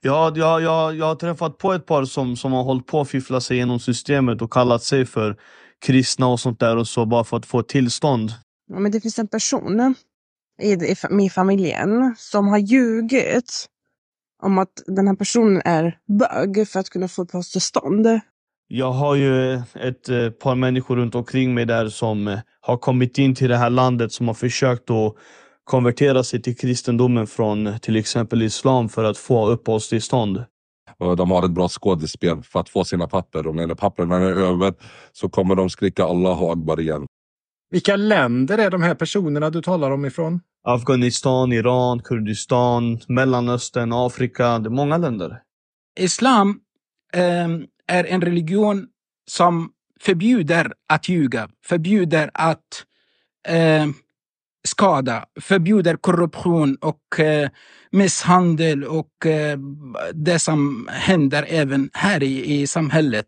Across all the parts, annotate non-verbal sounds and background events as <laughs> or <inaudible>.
Ja, jag, jag, jag har träffat på ett par som, som har hållit på att fiffla sig genom systemet och kallat sig för kristna och sånt där och så bara för att få tillstånd. Ja, men det finns en person i, i, i familjen som har ljugit om att den här personen är bög för att kunna få uppehållstillstånd. Jag har ju ett eh, par människor runt omkring mig där som eh, har kommit in till det här landet som har försökt att konvertera sig till kristendomen från till exempel islam för att få uppehållstillstånd. Och de har ett bra skådespel för att få sina papper och när papperna är över så kommer de skrika Allahu Akbar igen. Vilka länder är de här personerna du talar om ifrån? Afghanistan, Iran, Kurdistan, Mellanöstern, Afrika. Det är många länder. Islam eh, är en religion som förbjuder att ljuga, förbjuder att eh, skada, förbjuder korruption och eh, misshandel och eh, det som händer även här i, i samhället.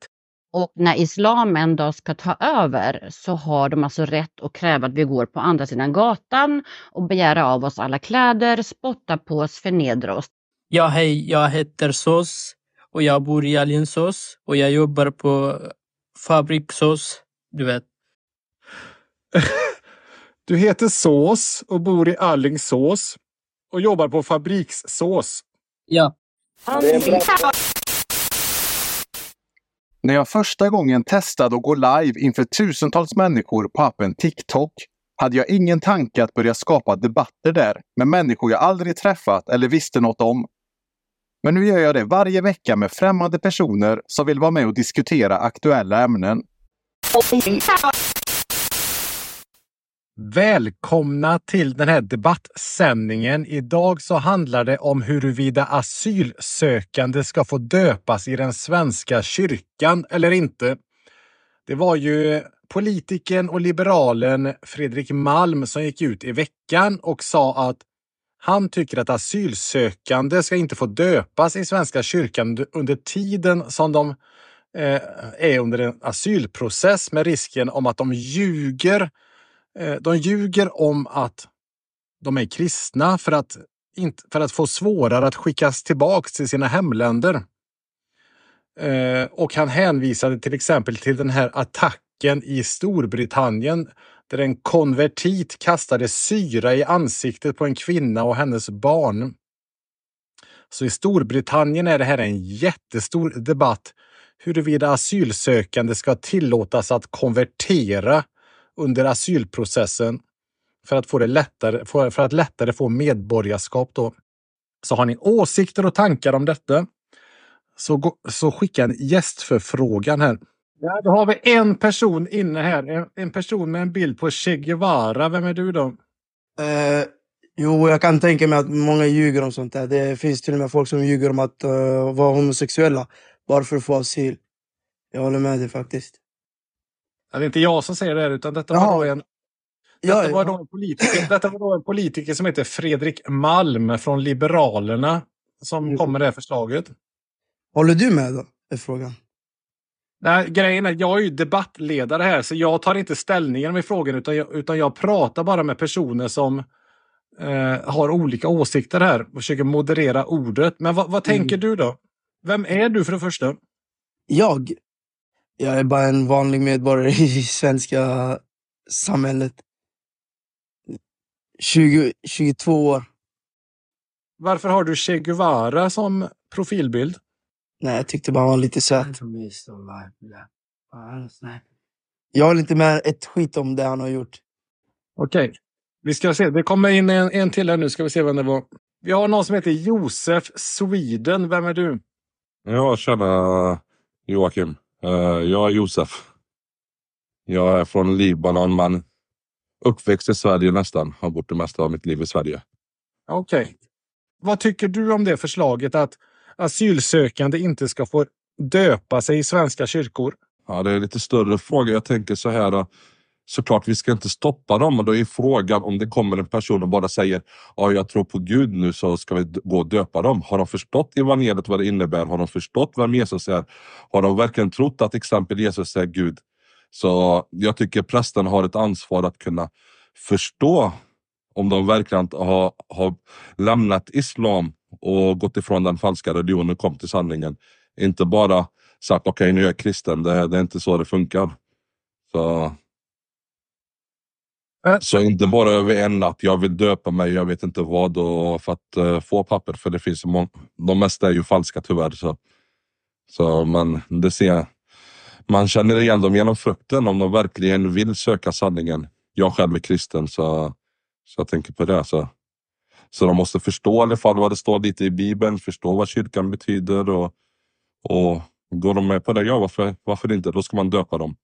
Och när islam en dag ska ta över så har de alltså rätt att kräva att vi går på andra sidan gatan och begära av oss alla kläder, spotta på oss, förnedra oss. Ja, hej, jag heter Sos och jag bor i Alingsås och jag jobbar på Fabriksås, du vet. <laughs> Du heter Sås och bor i Allingsås och jobbar på Fabrikssås. Ja. När jag första gången testade att gå live inför tusentals människor på appen TikTok hade jag ingen tanke att börja skapa debatter där med människor jag aldrig träffat eller visste något om. Men nu gör jag det varje vecka med främmande personer som vill vara med och diskutera aktuella ämnen. Välkomna till den här debattsändningen. Idag så handlar det om huruvida asylsökande ska få döpas i den svenska kyrkan eller inte. Det var ju politikern och liberalen Fredrik Malm som gick ut i veckan och sa att han tycker att asylsökande ska inte få döpas i Svenska kyrkan under tiden som de eh, är under en asylprocess med risken om att de ljuger Eh, Eh, de ljuger om att de är kristna för att, för att få svårare att skickas tillbaks till sina hemländer. Eh, och han hänvisade till exempel till den här attacken i Storbritannien där en konvertit kastade syra i ansiktet på en kvinna och hennes barn. Så i Storbritannien är det här en jättestor debatt huruvida asylsökande ska tillåtas att konvertera under asylprocessen för att få det lättare, för att lättare få medborgarskap då. Så har ni åsikter och tankar om detta så, så skicka en gästförfrågan här. Ja, då har vi en person inne här. En, en person med en bild på Che Guevara. Vem är du då? Eh, jo, jag kan tänka mig att många ljuger om sånt där. Det finns till och med folk som ljuger om att uh, vara homosexuella bara för att få asyl. Jag håller med dig faktiskt. Det är inte jag som säger det här, utan detta var, då en, detta, ja, var då en politiker, detta var då en politiker som heter Fredrik Malm från Liberalerna som mm. kom med det här förslaget. Håller du med då? Är frågan. Nej, grejen är jag är ju debattledare här så jag tar inte ställningen med frågan utan jag, utan jag pratar bara med personer som eh, har olika åsikter här och försöker moderera ordet. Men vad, vad tänker mm. du då? Vem är du för det första? Jag? Jag är bara en vanlig medborgare i svenska samhället. 20, 22 år. Varför har du Che Guevara som profilbild? Nej, jag tyckte bara han var lite söt. Jag håller inte med ett skit om det han har gjort. Okej. Okay. Vi ska se. Det kommer in en, en till här nu. Ska vi se vem det var. Vi har någon som heter Josef Sweden. Vem är du? Ja, tjena Joakim. Uh, jag är Josef. Jag är från Libanon men uppväxt i Sverige nästan. Har bott det mesta av mitt liv i Sverige. Okej. Okay. Vad tycker du om det förslaget att asylsökande inte ska få döpa sig i svenska kyrkor? Ja, det är en lite större fråga. Jag tänker så här såklart vi ska inte stoppa dem. Och då är frågan om det kommer en person och bara säger ja, jag tror på Gud nu så ska vi gå och döpa dem. Har de förstått evangeliet vad det innebär? Har de förstått vem Jesus är? Har de verkligen trott att exempel Jesus är Gud? Så jag tycker prästen har ett ansvar att kunna förstå om de verkligen har, har lämnat islam och gått ifrån den falska religionen och kom till sanningen. Inte bara sagt okej nu är jag kristen, det, det är inte så det funkar. Så, så inte bara över en natt, jag vill döpa mig, jag vet inte vad och för att eh, få papper för det finns många, de mesta är ju falska tyvärr. Så, så man, det ser, man känner igen dem genom frukten om de verkligen vill söka sanningen. Jag själv är kristen så, så jag tänker på det. Så. Så de måste förstå i alla fall vad det står lite i bibeln, förstå vad kyrkan betyder och, och går de med på det, ja varför, varför inte? Då ska man döpa dem.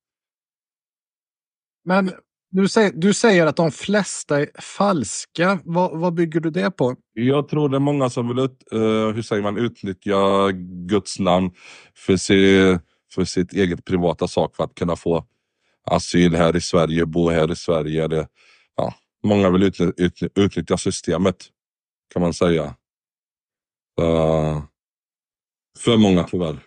Men du säger, du säger att de flesta är falska. Vad, vad bygger du det på? Jag tror det är många som vill ut, uh, hur säger man, utnyttja Guds namn för, se, för sitt eget privata sak för att kunna få asyl här i Sverige, bo här i Sverige. Det, ja, många vill utny, utny, utnyttja systemet kan man säga. Uh, för många tyvärr.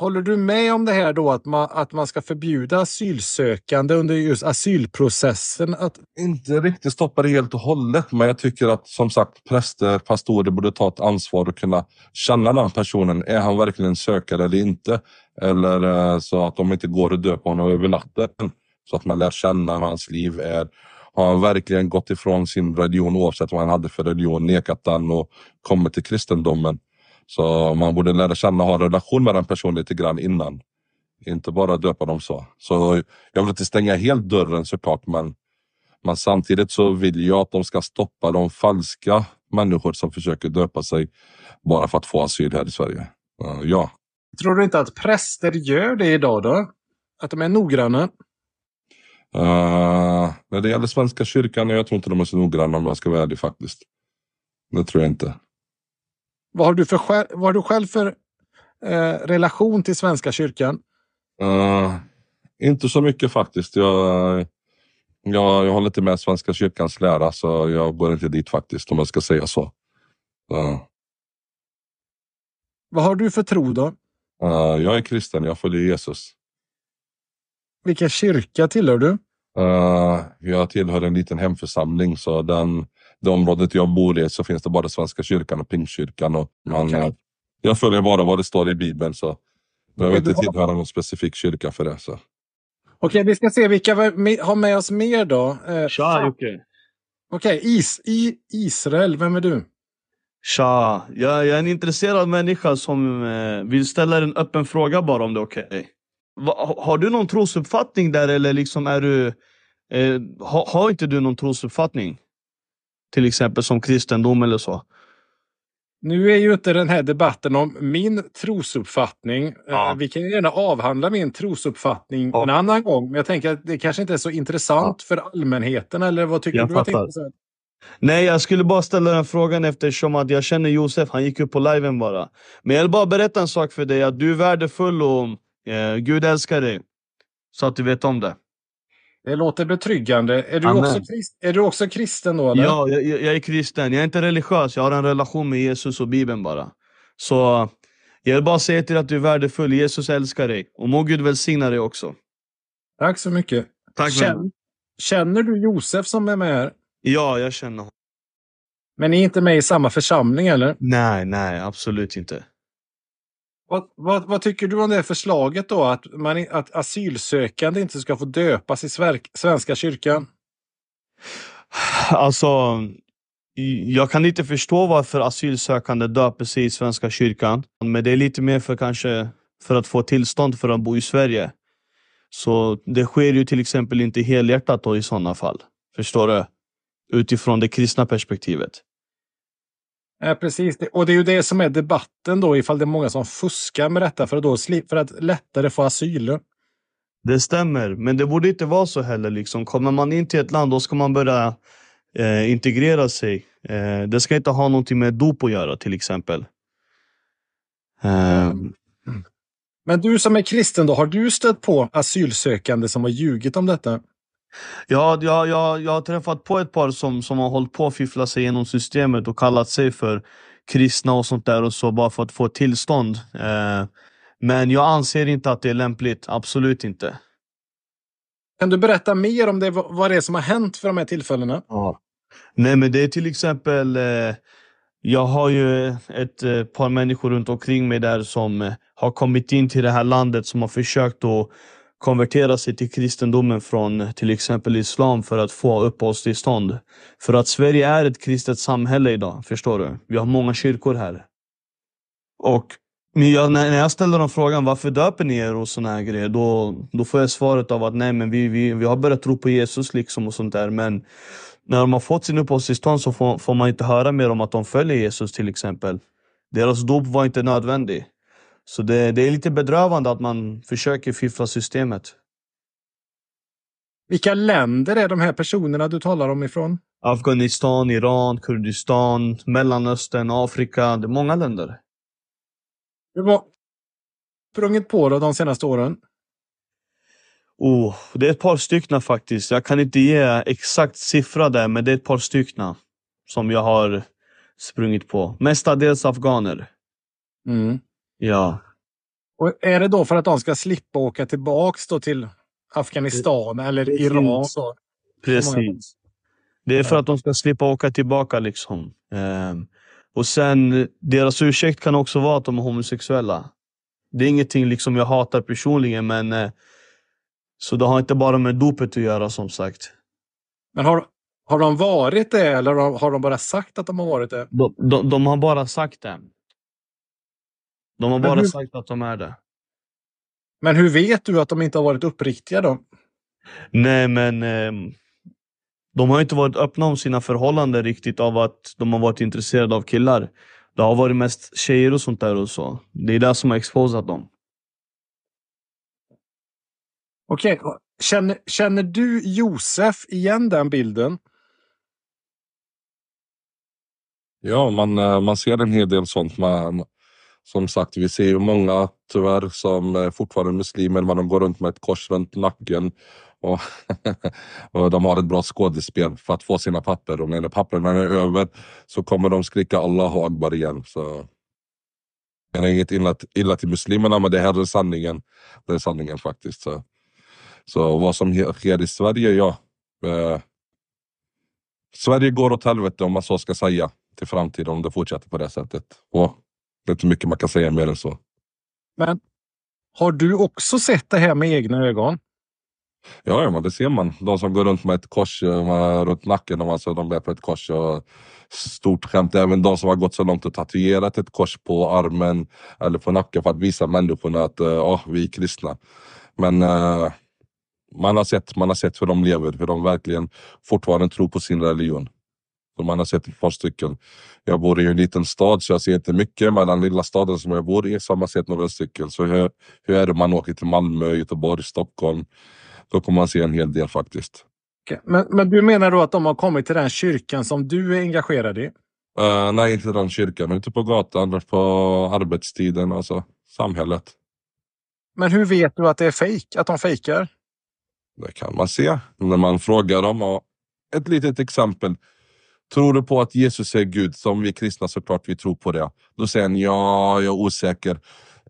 Håller du med om det här då att man, att man ska förbjuda asylsökande under just asylprocessen? Att, inte riktigt stoppa det helt och hållet, men jag tycker att som sagt präster, pastorer borde ta ett ansvar och kunna känna den personen. Är han verkligen sökare eller inte? Eller eh, så att de inte går och döper honom över natten. Så att man lär känna hur hans liv är. Har han verkligen gått ifrån sin religion oavsett vad han hade för religion, nekat den och kommit till kristendomen? Så man borde lära känna och ha en relation med den personen lite grann innan. Inte bara döpa dem så. Så jag vill inte stänga helt dörren såklart men men samtidigt så vill jag att de ska stoppa de falska människor som försöker döpa sig bara för att få asyl här i Sverige. Uh, ja. tror du inte att präster gör det idag då? Att de är noggranna? Uh, när det gäller Svenska kyrkan, jag tror inte de är så noggranna om jag ska vara ärlig faktiskt. Det tror jag inte. Vad har du, för, vad har du själv för eh, relation till Svenska kyrkan? Uh, inte så mycket faktiskt. Jag, jag, jag håller inte med Svenska kyrkans lära så jag går inte dit faktiskt om jag ska säga så. Uh, Vad har du för tro då? uh, jag är kristen, jag följer Jesus. Vilken kyrka tillhör du? Jag tillhör en liten hemförsamling så den, det området jag bor i så finns det bara Svenska kyrkan och Pingstkyrkan. Och man, Okej. eh, jag följer bara vad det står i Bibeln så jag behöver inte har- tillhöra någon specifik kyrka för det. Så. Okej, vi ska se vilka vi har med oss mer då. Eh, Tja Jocke! Okej, is, i Israel, vem är du? Tja! Jag, jag är en intresserad människa som eh, vill ställa en öppen fråga bara om det är okej. Va- Har du någon trosuppfattning där eller liksom är du... Eh, ha, har inte du någon trosuppfattning? Till exempel som kristendom eller så. Nu är ju inte den här debatten om min trosuppfattning. Ja. Eh, Vi kan gärna avhandla min trosuppfattning Ja. en annan gång. Men jag tänker att det kanske inte är så intressant för allmänheten. Eller vad tycker Jag du? fattar. Nej, jag skulle bara ställa den frågan eftersom att jag känner Josef, han gick upp på liven bara. Men jag vill bara berätta en sak för dig, att du är värdefull och eh, Gud älskar dig. Så att du vet om det. Det låter betryggande. Är du, Amen. också, är du också kristen då? Eller? Ja, jag, jag är kristen. Jag är inte religiös, jag har en relation med Jesus och Bibeln bara. Så jag vill bara säga till dig att du är värdefull, Jesus älskar dig. Och må Gud välsigna dig också. Tack så mycket. Tack Känn, känner du Josef som är med här? Ja, jag känner honom. Men ni är inte med i samma församling eller? Nej, nej, absolut inte. Vad, vad, vad tycker du om det förslaget då? Att, man, att asylsökande inte ska få döpas i Sverk, Svenska kyrkan? Alltså, jag kan inte förstå varför asylsökande döper sig i Svenska kyrkan. Men det är lite mer för kanske för att få tillstånd för att bo i Sverige. Så det sker ju till exempel inte helhjärtat då i sådana fall. Förstår du? Utifrån det kristna perspektivet. Ja, precis. Det- Och det är ju det som är debatten då, ifall det är många som fuskar med detta för att, då för att lättare få asyl. Det stämmer, men det borde inte vara så heller. Liksom. Kommer man in till ett land då ska man börja eh, integrera sig. Eh, det ska inte ha någonting med dop att göra till exempel. Eh, Men du som är kristen då, har du stött på asylsökande som har ljugit om detta? Ja, jag, jag, jag har träffat på ett par som, som har hållit på att fiffla sig genom systemet och kallat sig för kristna och sånt där och så bara för att få tillstånd. Eh, men jag anser inte att det är lämpligt, absolut inte. Kan du berätta mer om det, vad det är som har hänt för de här tillfällena? Nej men det är till exempel eh, Jag har ju ett eh, par människor runt omkring mig där som eh, har kommit in till det här landet som har försökt att konvertera sig till kristendomen från till exempel islam för att få uppehållstillstånd. För att Sverige är ett kristet samhälle idag, förstår du? Vi har många kyrkor här. Och men jag, när när jag ställer dem frågan varför döper ni er och såna här grejer, då, då får jag svaret av att nej men vi, vi, vi har börjat tro på Jesus liksom och sånt där. Men när de har fått sin uppehållstillstånd så får, får man inte höra mer om att de följer Jesus till exempel. Deras dop var inte nödvändig. Så det, det är lite bedrövande att man försöker fiffla systemet. Vilka länder är de här personerna du talar om ifrån? Afghanistan, Iran, Kurdistan, Mellanöstern, Afrika. Det är många länder. Du har sprungit på det de senaste åren. Oh, det är ett par stycken faktiskt. Jag kan inte ge exakt siffra där, men det är ett par stycken som jag har sprungit på. Mestadels afghaner. Mm. Ja. Och är det då för att de ska slippa åka tillbaks då till Afghanistan eller Precis. Iran? Då? Precis. Det är för att de ska slippa åka tillbaka liksom. Ehm, och sen, deras ursäkt kan också vara att de är homosexuella. Det är ingenting liksom jag hatar personligen, men eh, så det har inte bara med dopet att göra som sagt. Men har, har de varit det eller har har de bara sagt att de har varit det? De, de, de har bara sagt det. De har bara hur- sagt att de är det. Men hur vet du att de inte har varit uppriktiga då? Nej, men ehm, de har inte varit öppna om sina förhållanden riktigt av att de har varit intresserade av killar. Det har varit mest tjejer och sånt där och så. Det är det som har exposat dem. Okej, känner, känner du Josef igen den bilden? Ja, man, eh, man ser en hel del sånt. Man, som sagt, vi ser ju många tyvärr som är fortfarande muslimer men de går runt med ett kors runt nacken. Och, <laughs> och de har ett bra skådespel för att få sina papper. Och när papperna är över så kommer de skrika Allahu Akbar igen. Så det är inget illa, illa till muslimerna men det här är sanningen. Det är sanningen faktiskt. Så, så vad som sker i Sverige, ja. Eh, Sverige går åt helvete om man så ska säga till framtiden om det fortsätter på det sättet. Och det är inte mycket man kan säga mer än så. Men har du också sett det här med egna ögon? Ja, ja men det ser man. De som går runt med ett kors eh, runt nacken, om alltså de bär på ett kors. Och stort skämt, även de som har gått så långt och tatuerat ett kors på armen eller på nacken för att visa människorna att ja, vi är kristna. Men eh, man, har sett, man har sett hur de lever, hur de verkligen fortfarande tror på sin religion. Man har sett ett par stycken. Jag bor i en liten stad så jag ser inte mycket, men den lilla staden som jag bor i så har man sett några stycken. Så hur, hur är det om man åker till Malmö, Göteborg, Stockholm? Då kommer man se en hel del faktiskt. Men, men du menar då att de har kommit till den kyrkan som du är engagerad i? Eh, nej, inte den kyrkan, ute på gatan, på arbetstiden, alltså samhället. Men hur vet du att det är fejk? Att de fejkar? Det kan man se när man frågar dem. Och ett litet exempel. Tror du på att Jesus är Gud? Som vi kristna såklart vi tror på det. Då säger han ja, jag är osäker.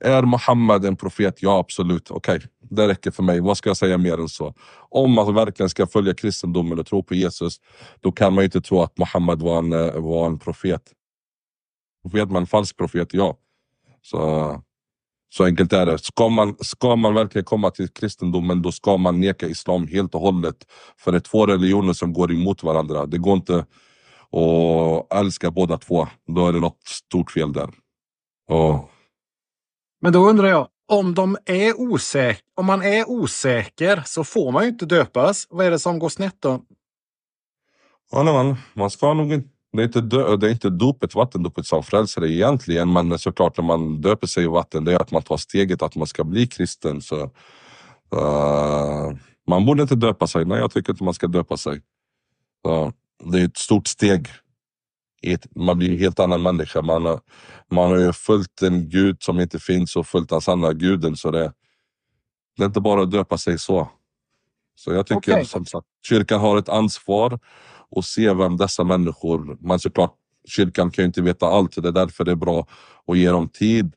Är Muhammed en profet? Ja, absolut. Okej, det räcker för mig. Vad ska jag säga mer än så? Om man verkligen ska följa kristendomen och tro på Jesus, då kan man ju inte tro att Muhammed var en, var en profet. Profet, man falsk profet, ja. Så, så enkelt är det. Ska man, ska man verkligen komma till kristendomen, då ska man neka islam helt och hållet. För det är två religioner som går emot varandra. Det går inte att älska båda två. Då är det något stort fel där. Och Men då undrar jag, om, de är osäk om man är osäker så får man ju inte döpas. Vad är det som går snett då? Ja, nej, man, man ska nog inte... Det är inte, dö, det är inte dopet, vattendopet som frälser dig egentligen, men såklart när man döper sig i vatten, det är att man tar steget att man ska bli kristen. Så, eh, man borde inte döpa sig. Nej, jag tycker inte man ska döpa sig. Så, det är ett stort steg. Man blir en helt annan människa. Man, har- man har ju följt en gud som inte finns och följt den sanna guden. Så det, det är inte bara att döpa sig så. Så jag tycker Okej. som sagt, kyrkan har ett ansvar och se vem dessa människor... Men såklart, kyrkan kan ju inte veta allt. Det är därför det är bra att ge dem tid.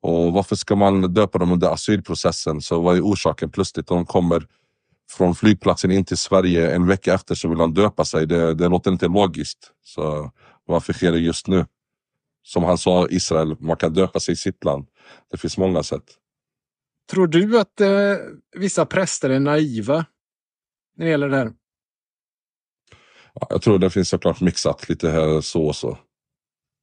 Och varför ska man döpa dem under asylprocessen? Så vad är orsaken plötsligt? De kommer från flygplatsen in till Sverige en vecka efter så vill de döpa sig. Det, det låter inte logiskt. Så varför sker det just nu? Som han sa, Israel, man kan döpa sig i sitt land. Det finns många sätt. Tror du att eh, vissa präster är naiva när det gäller det här? Ja, jag tror det finns såklart mixat lite här så och så.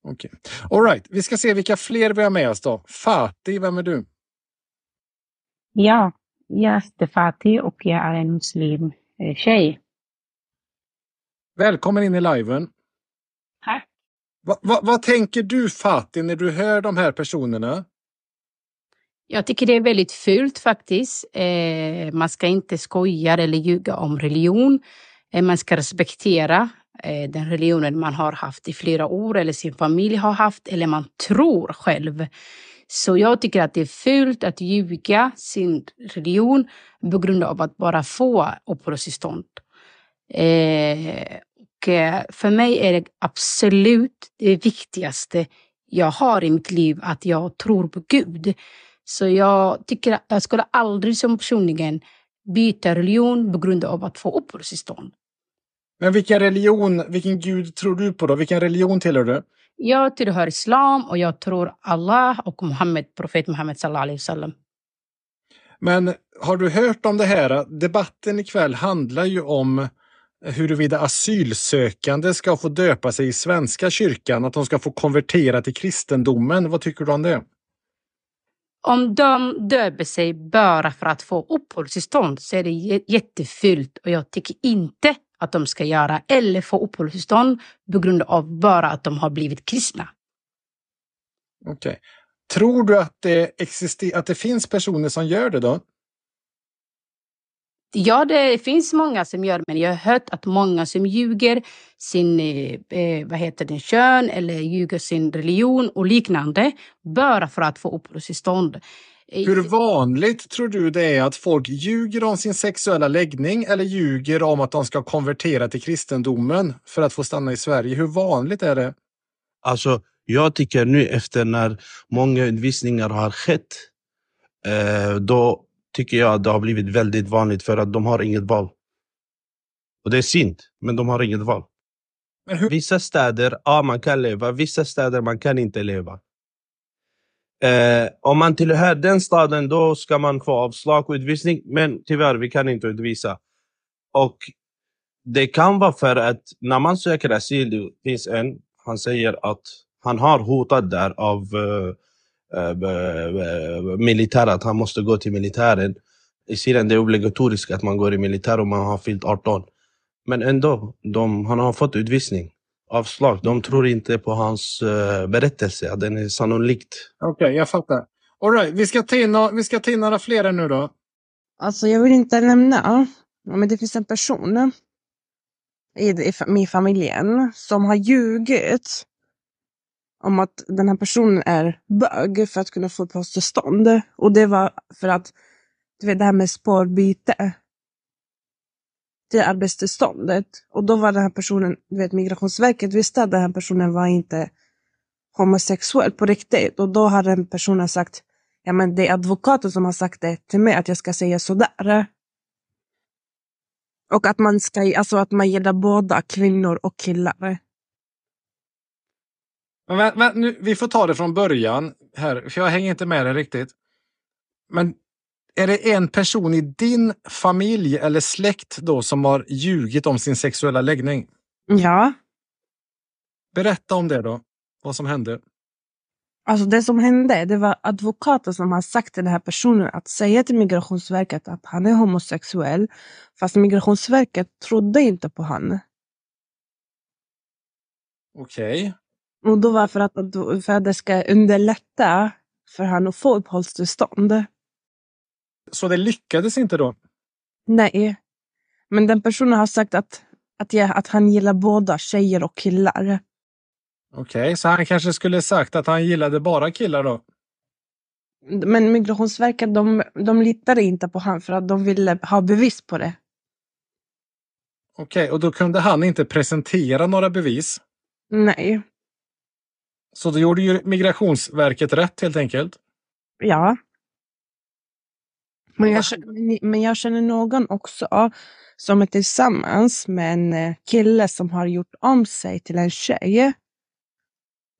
Okej. All right. Vi ska se vilka fler vi har med oss då. Fatih, vem är du? Ja, jag heter Fatih och jag är en muslim eh, tjej. Välkommen in i liven. Tack. Va, va, vad tänker du Fatih när du hör de här personerna? Jag tycker det är väldigt fult faktiskt. Eh, man ska inte skoja eller ljuga om religion. Eh, man ska respektera eh, den religionen man har haft i flera år eller sin familj har haft eller man tror själv. Så jag tycker att det är fult att ljuga sin religion på grund av att bara få uppehållstillstånd. Eh, och eh, för mig är det absolut det viktigaste jag har i mitt liv att jag tror på Gud. Så jag tycker att jag skulle aldrig som personligen byta religion på grund av att få uppehållstillstånd. Men vilken religion, vilken gud tror du på då? Vilken religion tillhör du? Jag tillhör islam och jag tror Allah och Muhammed, profet Muhammed sallallahu alaihi wasallam. Men har du hört om det här? Debatten ikväll handlar ju om huruvida asylsökande ska få döpa sig i Svenska kyrkan, att de ska få konvertera till kristendomen. Vad tycker du om det? Om de döper sig bara för att få uppehållstillstånd så är det jättefult och jag tycker inte att de ska göra eller få uppehållstillstånd på grund av bara att de har blivit kristna. Okej. Tror du att det, exister- att det finns personer som gör det då? Ja, det finns många som gör det, men jag har hört att många som ljuger sin eh, eh, vad heter det, kön eller ljuger sin religion och liknande bara för att få uppehållstillstånd. Hur vanligt tror du det är att folk ljuger om sin sexuella läggning eller ljuger om att de ska konvertera till kristendomen för att få stanna i Sverige? Hur vanligt är det? Alltså, jag tycker nu efter när många utvisningar har skett, eh, då tycker jag att det har blivit väldigt vanligt för att de har inget val. Och det är synd, men de har inget val. Vissa städer, ja man kan leva, vissa städer man kan inte leva. Eh, om man tillhör den staden då ska man få avslag och utvisning, men tyvärr vi kan inte utvisa. Och det kan vara för att när man söker asyl, det finns en, han säger att han har hotat där av eh, eh, eh militären, att han måste gå till militären. I Syrien det är obligatoriskt att man går i militär om man har fyllt 18. Men ändå, de, han har fått utvisning. Avslag. De tror inte på hans uh, berättelse, att den är sannolikt. Okej, jag fattar. All right, vi, ska ta in, vi ska ta in några fler nu då. Alltså jag vill inte nämna, men det finns en person i, i min familjen som har ljugit om att den här personen är bög för att kunna få uppehållstillstånd. Och det var för att, du vet det här med spårbyte till arbetstillståndet. Och då var den här personen, du vet Migrationsverket visste att den här personen var inte homosexuell på riktigt. Och då har den personen sagt, ja men det är advokaten som har sagt det till mig att jag ska säga sådär. Och att man ska, alltså att man gillar båda kvinnor och killar. Men, men, nu, vi får ta det från början här, för jag hänger inte med dig riktigt. Men är det en person i din familj eller släkt då som har ljugit om sin sexuella läggning? Ja. Berätta om det då. Vad som hände. Alltså det som hände, det var advokaten som har sagt till den här personen att säga till Migrationsverket att han är homosexuell. Fast Migrationsverket trodde inte på han. Okej. Och då var för att, för att det ska underlätta för han att få uppehållstillstånd. Så det lyckades inte då? Nej. Men den personen har sagt att, att, jag, att han gillar båda tjejer och killar. Okej, så han kanske skulle sagt att han gillade bara killar då? Men Migrationsverket de, de litade inte på han för att de ville ha bevis på det. Okej, och då kunde han inte presentera några bevis. Nej. Så då gjorde ju Migrationsverket rätt helt enkelt. Ja. Men jag, känner, men jag känner någon också som är tillsammans med en eh, kille som har gjort om sig till en tjej.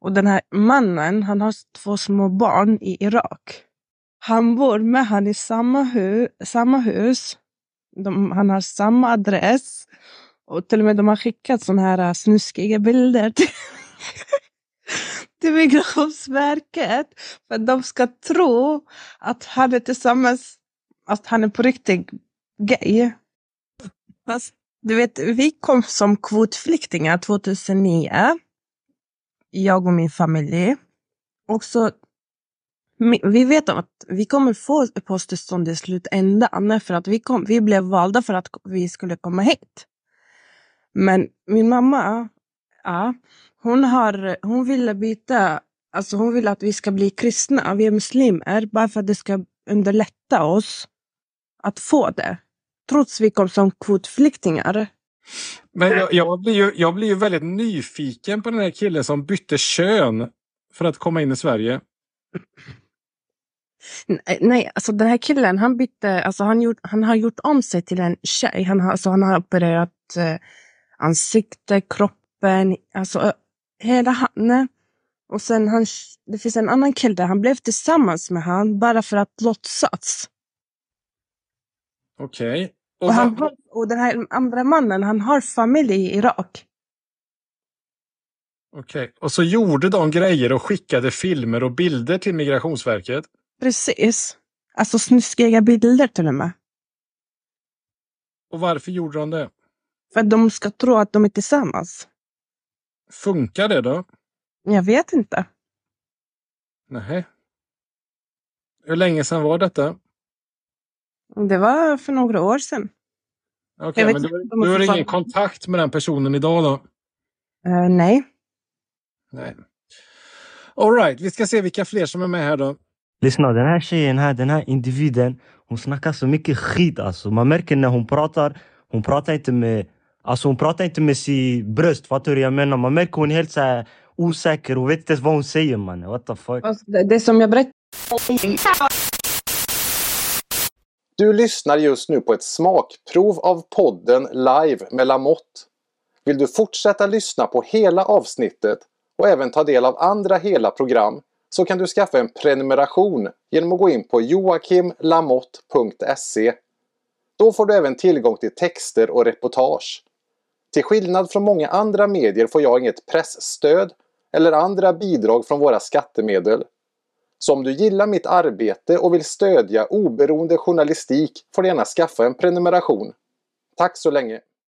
Och den här mannen, han har två små barn i Irak. Han bor med han i samma, hu samma hus. De, han har samma adress. Och till och med de har skickat såna här äh, snuskiga bilder till, <laughs> till Migrationsverket. För att de ska tro att han är tillsammans, att han är på riktigt gay. Fast, du vet, vi kom som kvotflyktingar 2009. Jag och min familj. Och så, vi vet om att vi kommer få uppehållstillstånd i slutändan. För att vi, kom, vi blev valda för att vi skulle komma hit. Men min mamma, ja, hon, har, hon ville byta, alltså hon vill att vi ska bli kristna, vi är muslimer, bara för att det ska underlätta oss att få det. Trots vi kom som kvotflyktingar. Men jag, jag, blir ju, jag blir ju väldigt nyfiken på den här killen som bytte kön för att komma in i Sverige. Nej, nej, alltså den här killen han bytte, alltså han, gjort, han har gjort om sig till en tjej. Han har, alltså han har opererat eh, ansikte, kroppen, alltså hela han. Och sen han, det finns en annan kille, han blev tillsammans med han bara för att låtsas. Okej. Okay. Och, och, han har, och den här andra mannen, han har familj i Irak. Okej, okay. och så gjorde de grejer och skickade filmer och bilder till Migrationsverket? Precis. Alltså snuskiga bilder till och med. Och varför gjorde de det? För att de ska tro att de är tillsammans. Funkar det då? Jag vet inte. Nej. Hur länge sedan var detta? Det var för några år sedan. Okej, okay, men du, du har ingen kontakt med den personen idag då? Uh, nej. Nej. Alright, vi ska se vilka fler som är med här då. Lyssna, den här tjejen här, den här individen, hon snackar så mycket skit alltså. Man märker när hon pratar, hon pratar inte med Alltså hon pratar inte med sin bröst, fattar du hur jag menar? Man märker hon är helt så här osäker och vet inte ens vad hon säger man. What the fuck? Alltså, det, det som jag berättade... Du lyssnar just nu på ett smakprov av podden Live med Lamotte. Vill du fortsätta lyssna på hela avsnittet och även ta del av andra hela program så kan du skaffa en prenumeration genom att gå in på joakimlamotte.se. Då får du även tillgång till texter och reportage. Till skillnad från många andra medier får jag inget pressstöd eller andra bidrag från våra skattemedel. Så om du gillar mitt arbete och vill stödja oberoende journalistik får du gärna skaffa en prenumeration. Tack så länge!